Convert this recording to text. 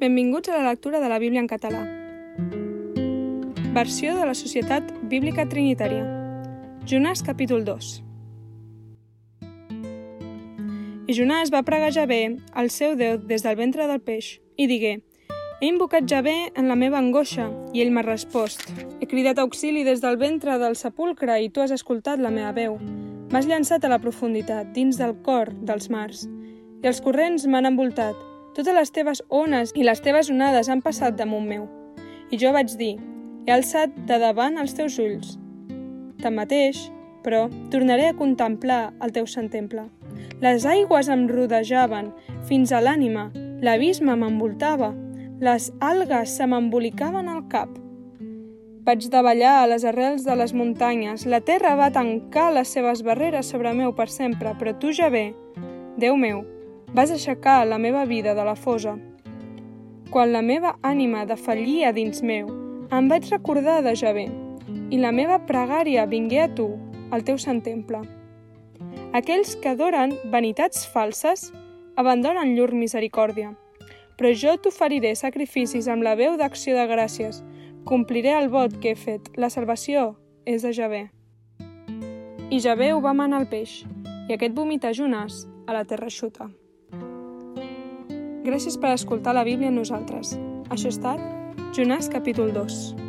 Benvinguts a la lectura de la Bíblia en català. Versió de la Societat Bíblica Trinitària. Jonàs capítol 2. I Jonàs va pregar Javé, el seu Déu, des del ventre del peix, i digué, He invocat Javé en la meva angoixa, i ell m'ha respost. He cridat auxili des del ventre del sepulcre i tu has escoltat la meva veu. M'has llançat a la profunditat, dins del cor dels mars, i els corrents m'han envoltat. Totes les teves ones i les teves onades han passat damunt meu. I jo vaig dir, he alçat de davant els teus ulls. Tanmateix, però, tornaré a contemplar el teu sant temple. Les aigües em rodejaven fins a l'ànima, l'abisme m'envoltava, les algues se m'embolicaven al cap. Vaig davallar a les arrels de les muntanyes, la terra va tancar les seves barreres sobre meu per sempre, però tu ja ve, Déu meu, vas aixecar la meva vida de la fosa. Quan la meva ànima defallia dins meu, em vaig recordar de Javé, i la meva pregària vingué a tu, al teu sant temple. Aquells que adoren vanitats falses abandonen llur misericòrdia, però jo t'oferiré sacrificis amb la veu d'acció de gràcies. Compliré el vot que he fet. La salvació és de Javé. I Javé ho va manar al peix, i aquest vomita Jonàs a la terra xuta. Gràcies per escoltar la Bíblia a nosaltres. Això ha estat Jonàs capítol 2.